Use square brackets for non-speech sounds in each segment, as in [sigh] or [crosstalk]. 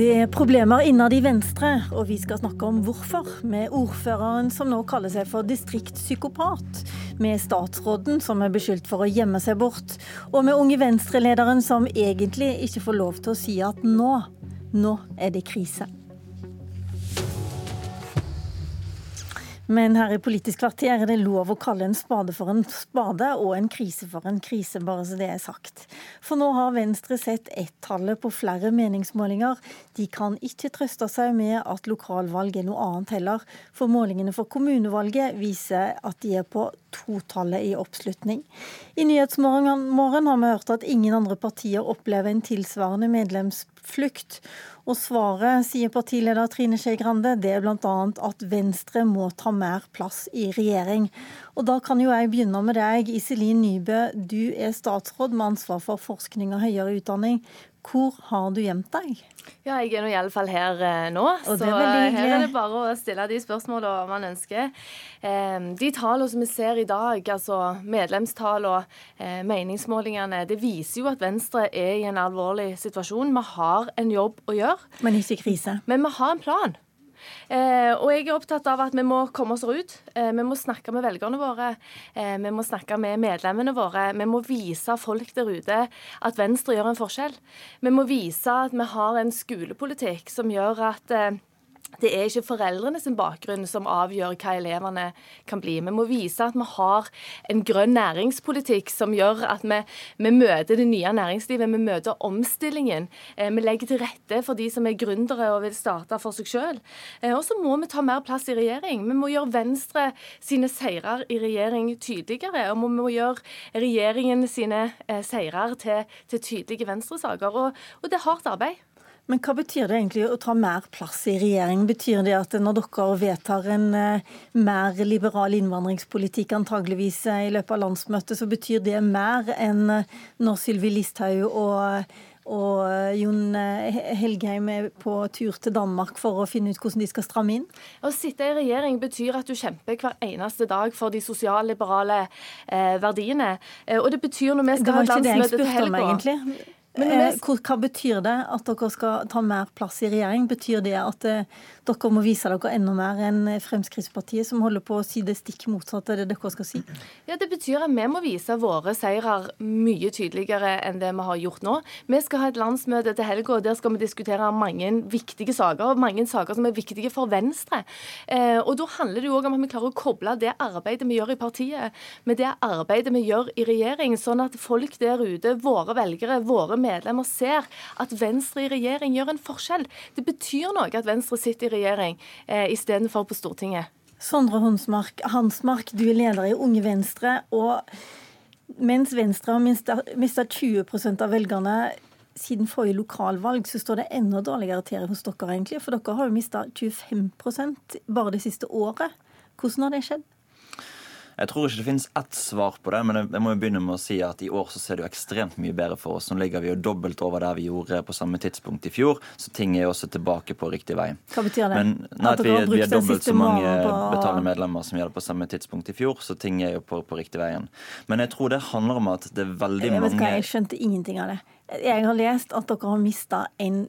Det er problemer innad i Venstre, og vi skal snakke om hvorfor. Med ordføreren som nå kaller seg for distriktspsykopat. Med statsråden som er beskyldt for å gjemme seg bort. Og med Unge Venstre-lederen som egentlig ikke får lov til å si at nå, nå er det krise. Men her i Politisk kvarter er det lov å kalle en spade for en spade og en krise for en krise, bare så det er sagt. For nå har Venstre sett ett-tallet på flere meningsmålinger. De kan ikke trøste seg med at lokalvalg er noe annet heller, for målingene for kommunevalget viser at de er på totallet i oppslutning. I Nyhetsmorgen har vi hørt at ingen andre partier opplever en tilsvarende medlemsflukt. Og svaret, sier partileder Trine Skei Grande, det er bl.a. at Venstre må ta mer plass i regjering. Og da kan jo jeg begynne med deg, Iselin Nybø. Du er statsråd med ansvar for forskning og høyere utdanning. Hvor har du gjemt deg? Ja, jeg er nå iallfall her eh, nå. så er her er det bare å stille de spørsmålene man ønsker. Eh, de tallene som vi ser i dag, altså medlemstallene, og eh, meningsmålingene, det viser jo at Venstre er i en alvorlig situasjon. Vi har en jobb å gjøre. Men ikke krise? Men vi har en plan. Eh, og jeg er opptatt av at vi må komme oss ut. Eh, vi må snakke med velgerne våre. Eh, vi må snakke med medlemmene våre. Vi må vise folk der ute at Venstre gjør en forskjell. Vi må vise at vi har en skolepolitikk som gjør at det er ikke foreldrene sin bakgrunn som avgjør hva elevene kan bli. Vi må vise at vi har en grønn næringspolitikk som gjør at vi, vi møter det nye næringslivet, vi møter omstillingen. Eh, vi legger til rette for de som er gründere og vil starte for seg selv. Eh, og så må vi ta mer plass i regjering. Vi må gjøre Venstre sine seirer i regjering tydeligere. Og vi må gjøre regjeringen sine eh, seirer til, til tydelige Venstre-saker. Og, og det er hardt arbeid. Men hva betyr det egentlig å ta mer plass i regjering? Betyr det at når dere vedtar en eh, mer liberal innvandringspolitikk antageligvis eh, i løpet av landsmøtet, så betyr det mer enn eh, når Sylvi Listhaug og og Jon Helgheim er på tur til Danmark for å finne ut hvordan de skal stramme inn? Å sitte i regjering betyr at du kjemper hver eneste dag for de sosialliberale eh, verdiene. Og det betyr når vi skal ha landsmøte til helga men eh, hva betyr det at dere skal ta mer plass i regjering? Betyr det at eh, dere må vise dere enda mer enn Fremskrittspartiet, som holder på å si det stikk motsatte av det dere skal si? Ja, Det betyr at vi må vise våre seirer mye tydeligere enn det vi har gjort nå. Vi skal ha et landsmøte til helga, og der skal vi diskutere mange viktige saker. Mange saker som er viktige for Venstre. Eh, og Da handler det jo òg om at vi klarer å koble det arbeidet vi gjør i partiet, med det arbeidet vi gjør i regjering, sånn at folk der ute, våre velgere, våre medlemmer ser at Venstre i regjering gjør en forskjell. Det betyr noe at Venstre sitter i regjering eh, istedenfor på Stortinget. Sondre Hansmark, Hansmark, du er leder i Unge Venstre. og mens Venstre har mista 20% av velgerne siden forrige lokalvalg, så står det enda dårligere til hos dere, egentlig. For dere har jo mista 25% bare det siste året. Hvordan har det skjedd? Jeg tror ikke det finnes ett svar på det, men jeg må jo begynne med å si at i år så ser det jo ekstremt mye bedre for oss. Nå ligger vi jo dobbelt over der vi gjorde på samme tidspunkt i fjor, så ting er jo også tilbake på riktig vei. Hva betyr det? Men, nei, at vi, vi er dobbelt så mange på... betalende medlemmer som gjør det på samme tidspunkt i fjor, så ting er jo på, på riktig veien. Men jeg tror det handler om at det er veldig jeg vet mange hva, Jeg skjønte ingenting av det. Jeg har lest at dere har mista en,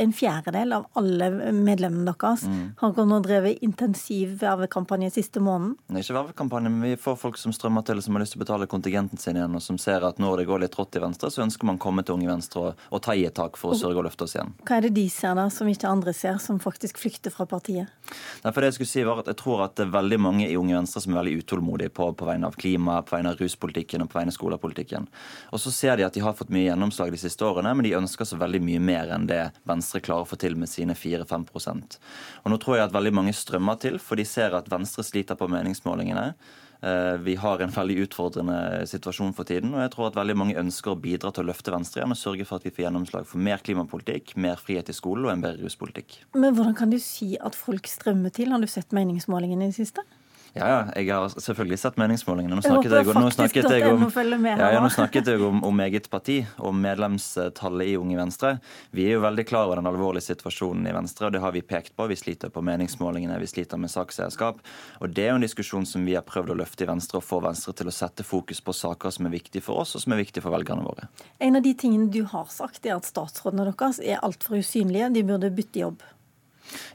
en, fjerdedel av alle medlemmene deres. Mm. Har dere nå drevet intensiv vervekampanje siste måneden? Det er ikke vervekampanje, men vi får folk som strømmer til, som har lyst til å betale kontingenten sin igjen, og som ser at når det går litt rått i Venstre, så ønsker man å komme til Unge Venstre og, og ta i et tak for å sørge og løfte oss igjen. Hva er det de ser da, som ikke andre ser, som faktisk flykter fra partiet? Nei, for det Jeg skulle si var at jeg tror at det er veldig mange i Unge Venstre som er veldig utålmodige på, på vegne av klima, på vegne av ruspolitikken og på vegne av skolepolitikken. Og så ser de at de har fått mye gjennomslag gjennomslag de siste årene, men de ønsker så veldig mye mer enn det Venstre klarer å få til med sine 4-5% Og Nå tror jeg at veldig mange strømmer til, for de ser at Venstre sliter på meningsmålingene. Eh, vi har en veldig utfordrende situasjon for tiden, og jeg tror at veldig mange ønsker å bidra til å løfte Venstre igjen og sørge for at vi får gjennomslag for mer klimapolitikk, mer frihet i skolen og en bedre ruspolitikk. Men hvordan kan du si at folk strømmer til? Har du sett meningsmålingene i det siste? Ja, ja, jeg har selvfølgelig sett meningsmålingene. Nå snakket jeg, nå snakket jeg, om, ja, ja, nå snakket jeg om, om, [laughs] eget parti og medlemstallet i Unge Venstre. Vi er jo veldig klar over den alvorlige situasjonen i Venstre, og det har vi pekt på. Vi sliter på meningsmålingene, vi sliter med sakseierskap. Og det er jo en diskusjon som vi har prøvd å løfte i Venstre, og få Venstre til å sette fokus på saker som er viktige for oss, og som er viktige for velgerne våre. En av de tingene du har sagt, er at statsrådene deres er altfor usynlige. De burde bytte jobb.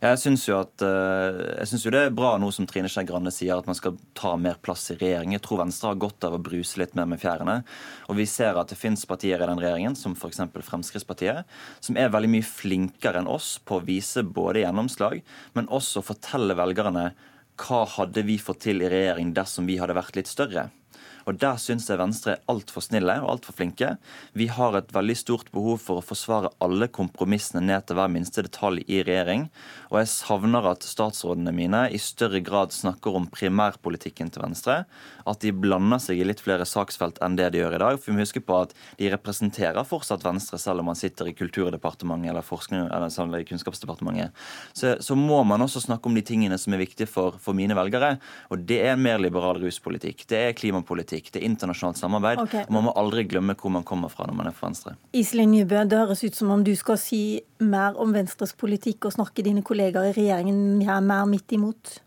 Jeg syns jo, eh, jo, det er bra nå som Trine Skei Grande sier, at man skal ta mer plass i regjering. Jeg tror Venstre har godt av å bruse litt mer med fjærene. Og vi ser at det fins partier i den regjeringen, som f.eks. Fremskrittspartiet, som er veldig mye flinkere enn oss på å vise både gjennomslag, men også fortelle velgerne hva hadde vi fått til i regjering dersom vi hadde vært litt større. Og Der syns jeg Venstre er altfor snille og altfor flinke. Vi har et veldig stort behov for å forsvare alle kompromissene ned til hver minste detalj i regjering. Og jeg savner at statsrådene mine i større grad snakker om primærpolitikken til Venstre. At de blander seg i litt flere saksfelt enn det de gjør i dag. For vi må huske på at de representerer fortsatt Venstre, selv om man sitter i Kulturdepartementet eller, forskning, eller sånn, Kunnskapsdepartementet. Så, så, må man også snakke om de tingene som er viktige for, for mine velgere. Og det er mer liberal ruspolitikk. Det er klimapolitikk politikk, det er internasjonalt samarbeid. Okay. og Man må aldri glemme hvor man kommer fra når man er for Venstre. Iselin Nybø, det høres ut som om du skal si mer om Venstres politikk og snakke dine kollegaer i regjeringen her mer midt imot?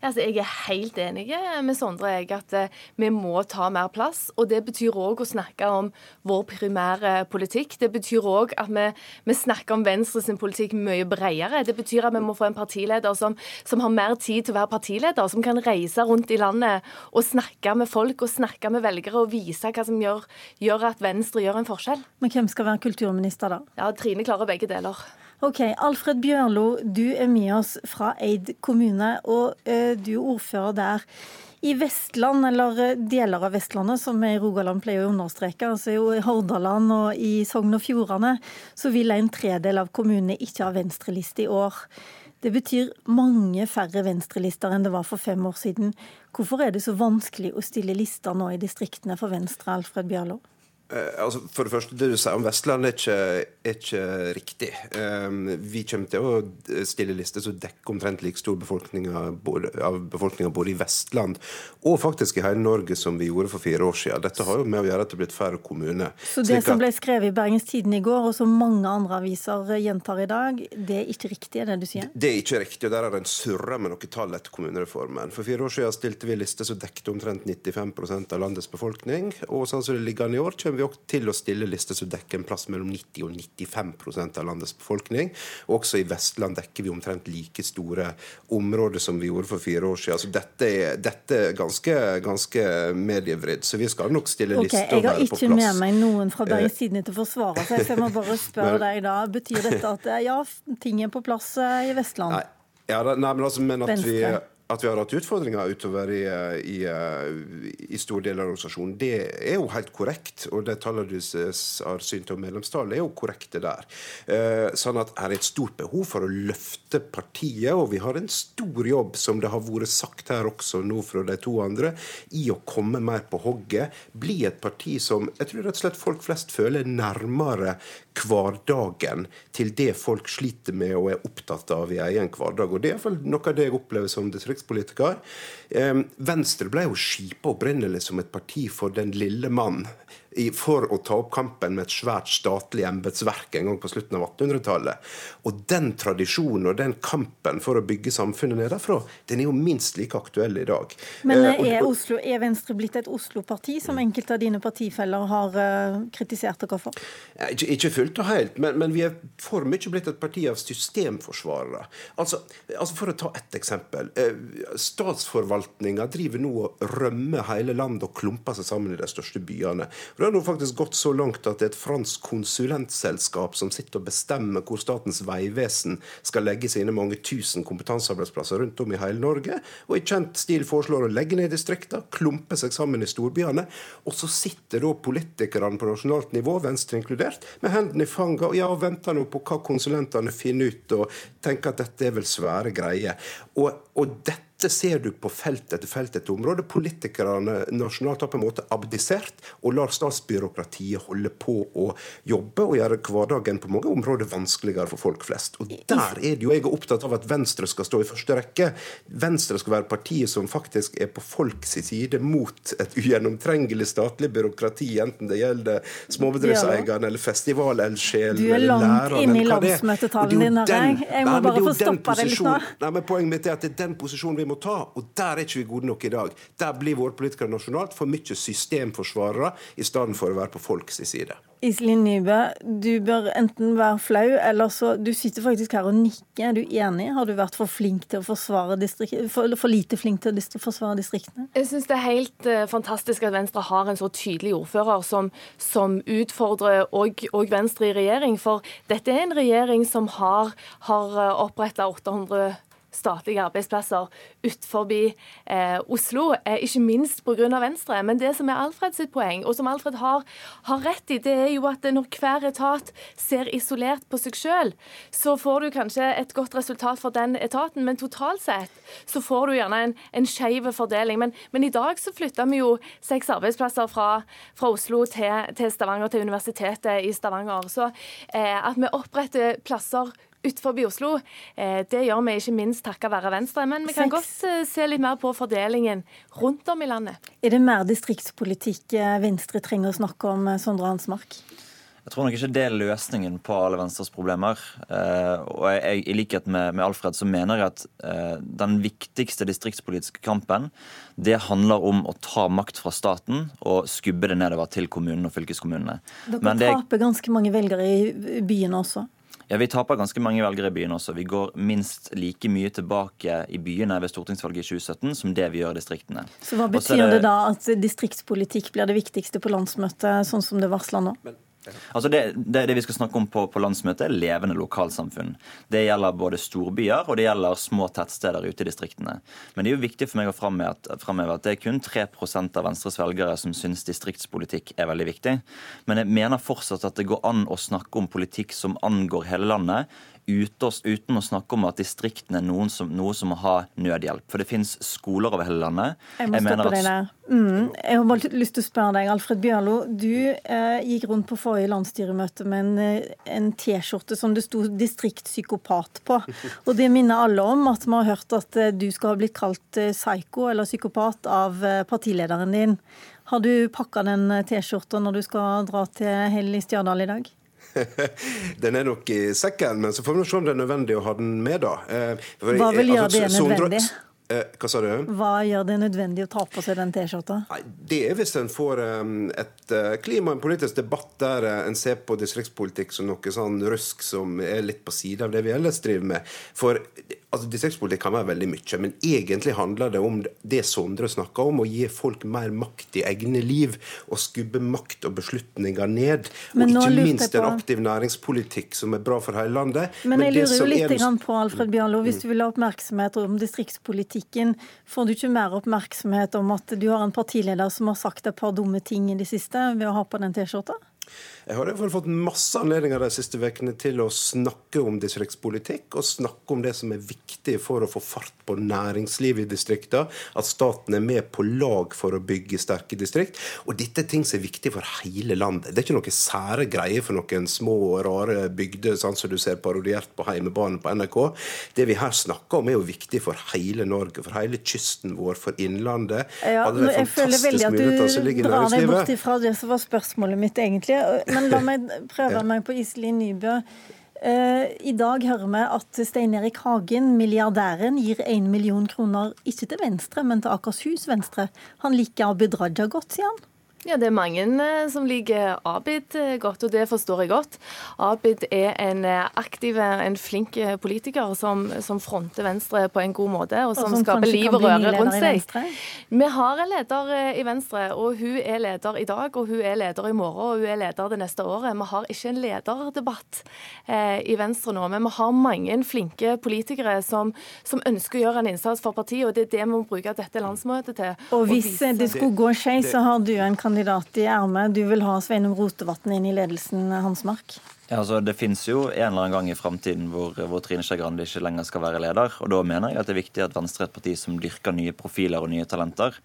Altså, jeg er helt enig med Sondre jeg, at uh, vi må ta mer plass. og Det betyr òg å snakke om vår primære politikk. Det betyr òg at vi, vi, snakker om Venstre sin politikk mye bredere. Det betyr at vi må få en partileder som, som, har mer tid til å være partileder, som kan reise rundt i landet og snakke med folk og snakke med velgere og vise hva som gjør, gjør at Venstre gjør en forskjell. Men hvem skal være kulturminister da? Ja, Trine klarer begge deler. Ok, Alfred Bjørlo, du er med oss fra Eid kommune, og uh, du er ordfører der. I Vestland, eller eh, deler av Vestlandet, som vi i Rogaland pleier å understreke, altså i Hordaland og i Sogn og Fjordane, så vil en tredel av kommunene ikke ha venstreliste i år. Det betyr mange færre venstrelister enn det var for fem år siden. Hvorfor er det så vanskelig å stille lister nå i distriktene for Venstre, Alfred Bjørlo? Eh, altså, for det første, Det du sier om Vestland, er ikke, er ikke riktig. Um, vi kommer til å stille lister som dekker omtrent like stor befolkning av befolkninga både i Vestland og faktisk i hele Norge som vi gjorde for fire år siden. Dette har jo med å gjøre at det er blitt færre kommuner. Så det som ble skrevet i Bergens Tidende i går, og som mange andre aviser gjentar i dag, det er ikke riktig, er det du sier? Det er ikke riktig, og der er det en surra med noen tall etter kommunereformen. For fire år siden stilte vi lister som dekket omtrent 95% av landets befolkning, og sånn som det ligger an i år, kommer kommer vi til å stille lister som dekker en plass mellom 90 og 95% av landets befolkning. Også i Vestland dekker vi omtrent like store områder som vi gjorde for fire år siden. Så dette er, dette er ganske, ganske medievridd. Så vi skal nok stille okay, lister og være på plass. Jeg har ikke med meg noen fra Bergens Tidende til å forsvare seg, så jeg må bare spørre deg da. Betyr dette at ja, ting er på plass eh, i Vestland? Nei. Ja, nei, men, altså, men at Venstre. vi at vi har hatt utfordringer utover i, i, i store deler av organisasjonen, det er jo helt korrekt. Og det tallet du har synt om medlemstall, er jo korrekte der. Eh, sånn at her er et stort behov for å løfte partiet, og vi har en stor jobb, som det har vært sagt her også nå fra de to andre, i å komme mer på hogget. Bli et parti som jeg tror rett og slett folk flest føler nærmere hverdagen til det folk sliter med og er opptatt av i egen hverdag. Og Det er iallfall noe av det jeg opplever som distriktspolitiker. Venstre ble jo skipa opprinnelig som et parti for den lille mann for å ta opp kampen med et svært statlig embetsverk en gang på slutten av 1800-tallet. Og den tradisjonen og den kampen for å bygge samfunnet nedenfra, den er jo minst like aktuell i dag. Men eh, er, Oslo, er Venstre blitt et Oslo-parti, som enkelte av dine partifeller har uh, kritisert dere for? Ikke, ikke fullt og helt, men, men, vi er for mye blitt et parti av systemforsvarere. Altså, altså For å ta ett eksempel. Eh, Statsforvaltninga driver nå og rømmer hele landet og klumper seg sammen i de største byene. For har nå faktisk gått så langt at det er et fransk konsulentselskap som sitter og bestemmer hvor Statens vegvesen skal legge sine mange tusen kompetansearbeidsplasser rundt om i hele Norge, og i kjent stil foreslår å legge ned distrikter, klumpe seg sammen i storbyene. Og så sitter da politikerne på nasjonalt nivå, Venstre inkludert, med hendene i fanget og ja, venter nå på hva konsulentene finner ut, og tenker at dette er vel svære greier. Og, og dette dette ser du på felt etter felt etter område. Politikerne nasjonalt har på en måte abdisert og lar statsbyråkratiet holde på å jobbe og gjøre hverdagen på mange områder vanskeligere for folk flest. Og der er det jo jeg er opptatt av at Venstre skal stå i første rekke. Venstre skal være partiet som faktisk er på folks side mot et ugjennomtrengelig statlig byråkrati, enten det gjelder småbedriftseierne eller festivaleldsjelen eller læreren. Du er langt inne i landsmøtetalen din, jeg. Jeg må bare få stoppe deg litt nå. Nei, men Poenget mitt er at det er den posisjonen vi må ta, og der er ikke vi gode nok i dag. Der blir våre politikere nasjonalt for mye systemforsvarere i stedet for å være på folks side. Iselin Nybø, du bør enten være flau, eller så Du sitter faktisk her og nikker. Er du enig? Har du vært for flink til å forsvare distriktene? For, for, lite flink til å forsvare distriktene? Jeg syns det er helt uh, fantastisk at Venstre har en så tydelig ordfører som, som utfordrer og, og, Venstre i regjering. For dette er en regjering som har, har eh, oppretta 800 statlige arbeidsplasser utenfor eh, Oslo, eh, ikke minst pga. Venstre. Men det som er Alfreds poeng, og som Alfred har, har, rett i, det er jo at når hver etat ser isolert på seg selv, så får du kanskje et godt resultat for den etaten, men totalt sett så får du gjerne en, en skeiv fordeling. Men, men, i dag så flytter vi jo seks arbeidsplasser fra, fra Oslo til, til, Stavanger, til Universitetet i Stavanger. Så eh, at vi oppretter plasser utenfor Oslo. Eh, det gjør vi ikke minst takket være Venstre. Men vi kan Seks. godt eh, se litt mer på fordelingen rundt om i landet. Er det mer distriktspolitikk eh, Venstre trenger å snakke om, Sondre Hansmark? Jeg tror nok ikke det er løsningen på alle Venstres problemer. og jeg, I likhet med, med, Alfred så mener jeg at den viktigste distriktspolitiske kampen det handler om å ta makt fra staten og skubbe det nedover til kommunene og fylkeskommunene. Dere det, taper ganske mange velgere i byene også? Ja, Vi taper ganske mange velgere i byene også. Vi går minst like mye tilbake i byene ved stortingsvalget i 2017 som det vi gjør i distriktene. Så Hva betyr det... det da at distriktspolitikk blir det viktigste på landsmøtet, sånn som det varsler nå? Men Altså det, det, det, vi skal snakke om på, på, landsmøtet, er levende lokalsamfunn. Det gjelder både storbyer og det gjelder små tettsteder ute i distriktene. Men det er jo viktig for meg å framheve at det er kun 3% av Venstres velgere som syns distriktspolitikk er veldig viktig. Men jeg mener fortsatt at det går an å snakke om politikk som angår hele landet, uten å snakke om at distriktene er noen som, noe som må ha nødhjelp. For det finnes skoler over hele landet. Jeg må stoppe deg der. Mm. Jeg har bare lyst til å spørre deg, Alfred Bjørlo. Du eh, gikk rundt på forrige landsstyremøte med en, eh, en T-skjorte som det sto 'distriktspsykopat' på. Og det minner alle om at vi har hørt at eh, du skal ha blitt kalt eh, psyko eller psykopat av partilederen din. Har du pakka den T-skjorta når du skal dra til Hell i Stjørdal i dag? [laughs] den er nok i sekken, men så får vi se om det er nødvendig å ha den med, da. For Hva vil gjøre altså, det nødvendig? Eh, hva sa du? Hva gjør det nødvendig å ta på seg den T-skjorta? Det er hvis en får et uh, klima en politisk debatt der en ser på distriktspolitikk som noe sånn rusk som er litt på side av det vi ellers driver med. For altså, Distriktspolitikk kan være veldig mye, men egentlig handler det om det Sondre snakker om, å gi folk mer makt i egne liv. Og skubbe makt og beslutninger ned. Men og ikke minst en aktiv næringspolitikk som er bra for hele landet. Men, men jeg lurer jo litt er... på, Alfred Bjarlo, hvis du vil ha oppmerksomhet om distriktspolitikken. Får du ikke mer oppmerksomhet om at du har en partileder som har sagt et par dumme ting i det siste ved å ha på den T-skjorta? Jeg har i hvert fall fått masse anledninger de siste ukene til å snakke om distriktspolitikk og snakke om det som er viktig for å få fart på næringslivet i distriktene. At staten er med på lag for å bygge sterke distrikt. Og dette er ting som er viktig for hele landet. Det er ikke noe sære greier for noen små og rare bygder, sånn som du ser parodiert på Heimebanen på NRK. Det vi her snakker om, er jo viktig for hele Norge, for hele kysten vår, for innlandet. Ja, jeg føler veldig at du drar deg bort ifra det som var spørsmålet mitt, egentlig. Men la meg [laughs] prøve meg på Iselin Nybø. Eh, I dag hører vi at Stein Erik Hagen, milliardæren, gir 1 million kroner ikke til Venstre, men til Akershus Venstre. Han liker Abid Raja godt, sier han. Ja, Det er mange eh, som liker Abid eh, godt, og det forstår jeg godt. Abid er en eh, aktiv, en flink politiker som, som fronter Venstre på en god måte, og som, og som skaper liv og røre rundt seg. Vi har en leder i Venstre, og hun er leder i dag, og hun er leder i morgen, og hun er leder det neste året. Vi har ikke en lederdebatt eh, i Venstre nå, men vi har mange flinke politikere som, som, ønsker å gjøre en innsats for partiet, og det er det vi må bruke dette landsmøtet til. Og hvis det skulle gå skeis, så har du en kandidat kandidat i ermet. Du vil ha Sveinung Rotevatn inn i ledelsen, Hansmark? Ja, altså Det finnes jo en eller annen gang i framtiden hvor, hvor, Trine Skei Grande ikke lenger skal være leder. og Da mener jeg at det er viktig at Venstre er et parti som dyrker nye profiler og nye talenter.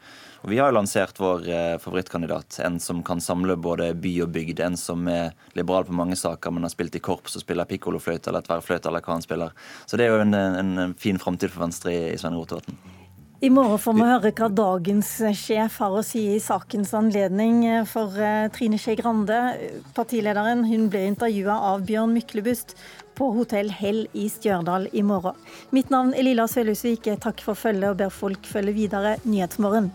Og Vi har jo lansert vår eh, favorittkandidat. En som kan samle både by og bygd. En som er liberal på mange saker, men har spilt i korps og spiller pikkolofløyte eller tverrfløyte eller hva han spiller. Så det er jo en, en fin framtid for Venstre i, i Svein Rotevatn. I morgen får vi høre hva dagens sjef har å si i sakens anledning for eh, Trine Skei Grande. Partilederen hun ble intervjua av Bjørn Myklebust på Hotell Hell i Stjørdal i morgen. Mitt navn er Lilla Sølhusvik. Takk for følget og ber folk følge videre Nyhetsmorgen.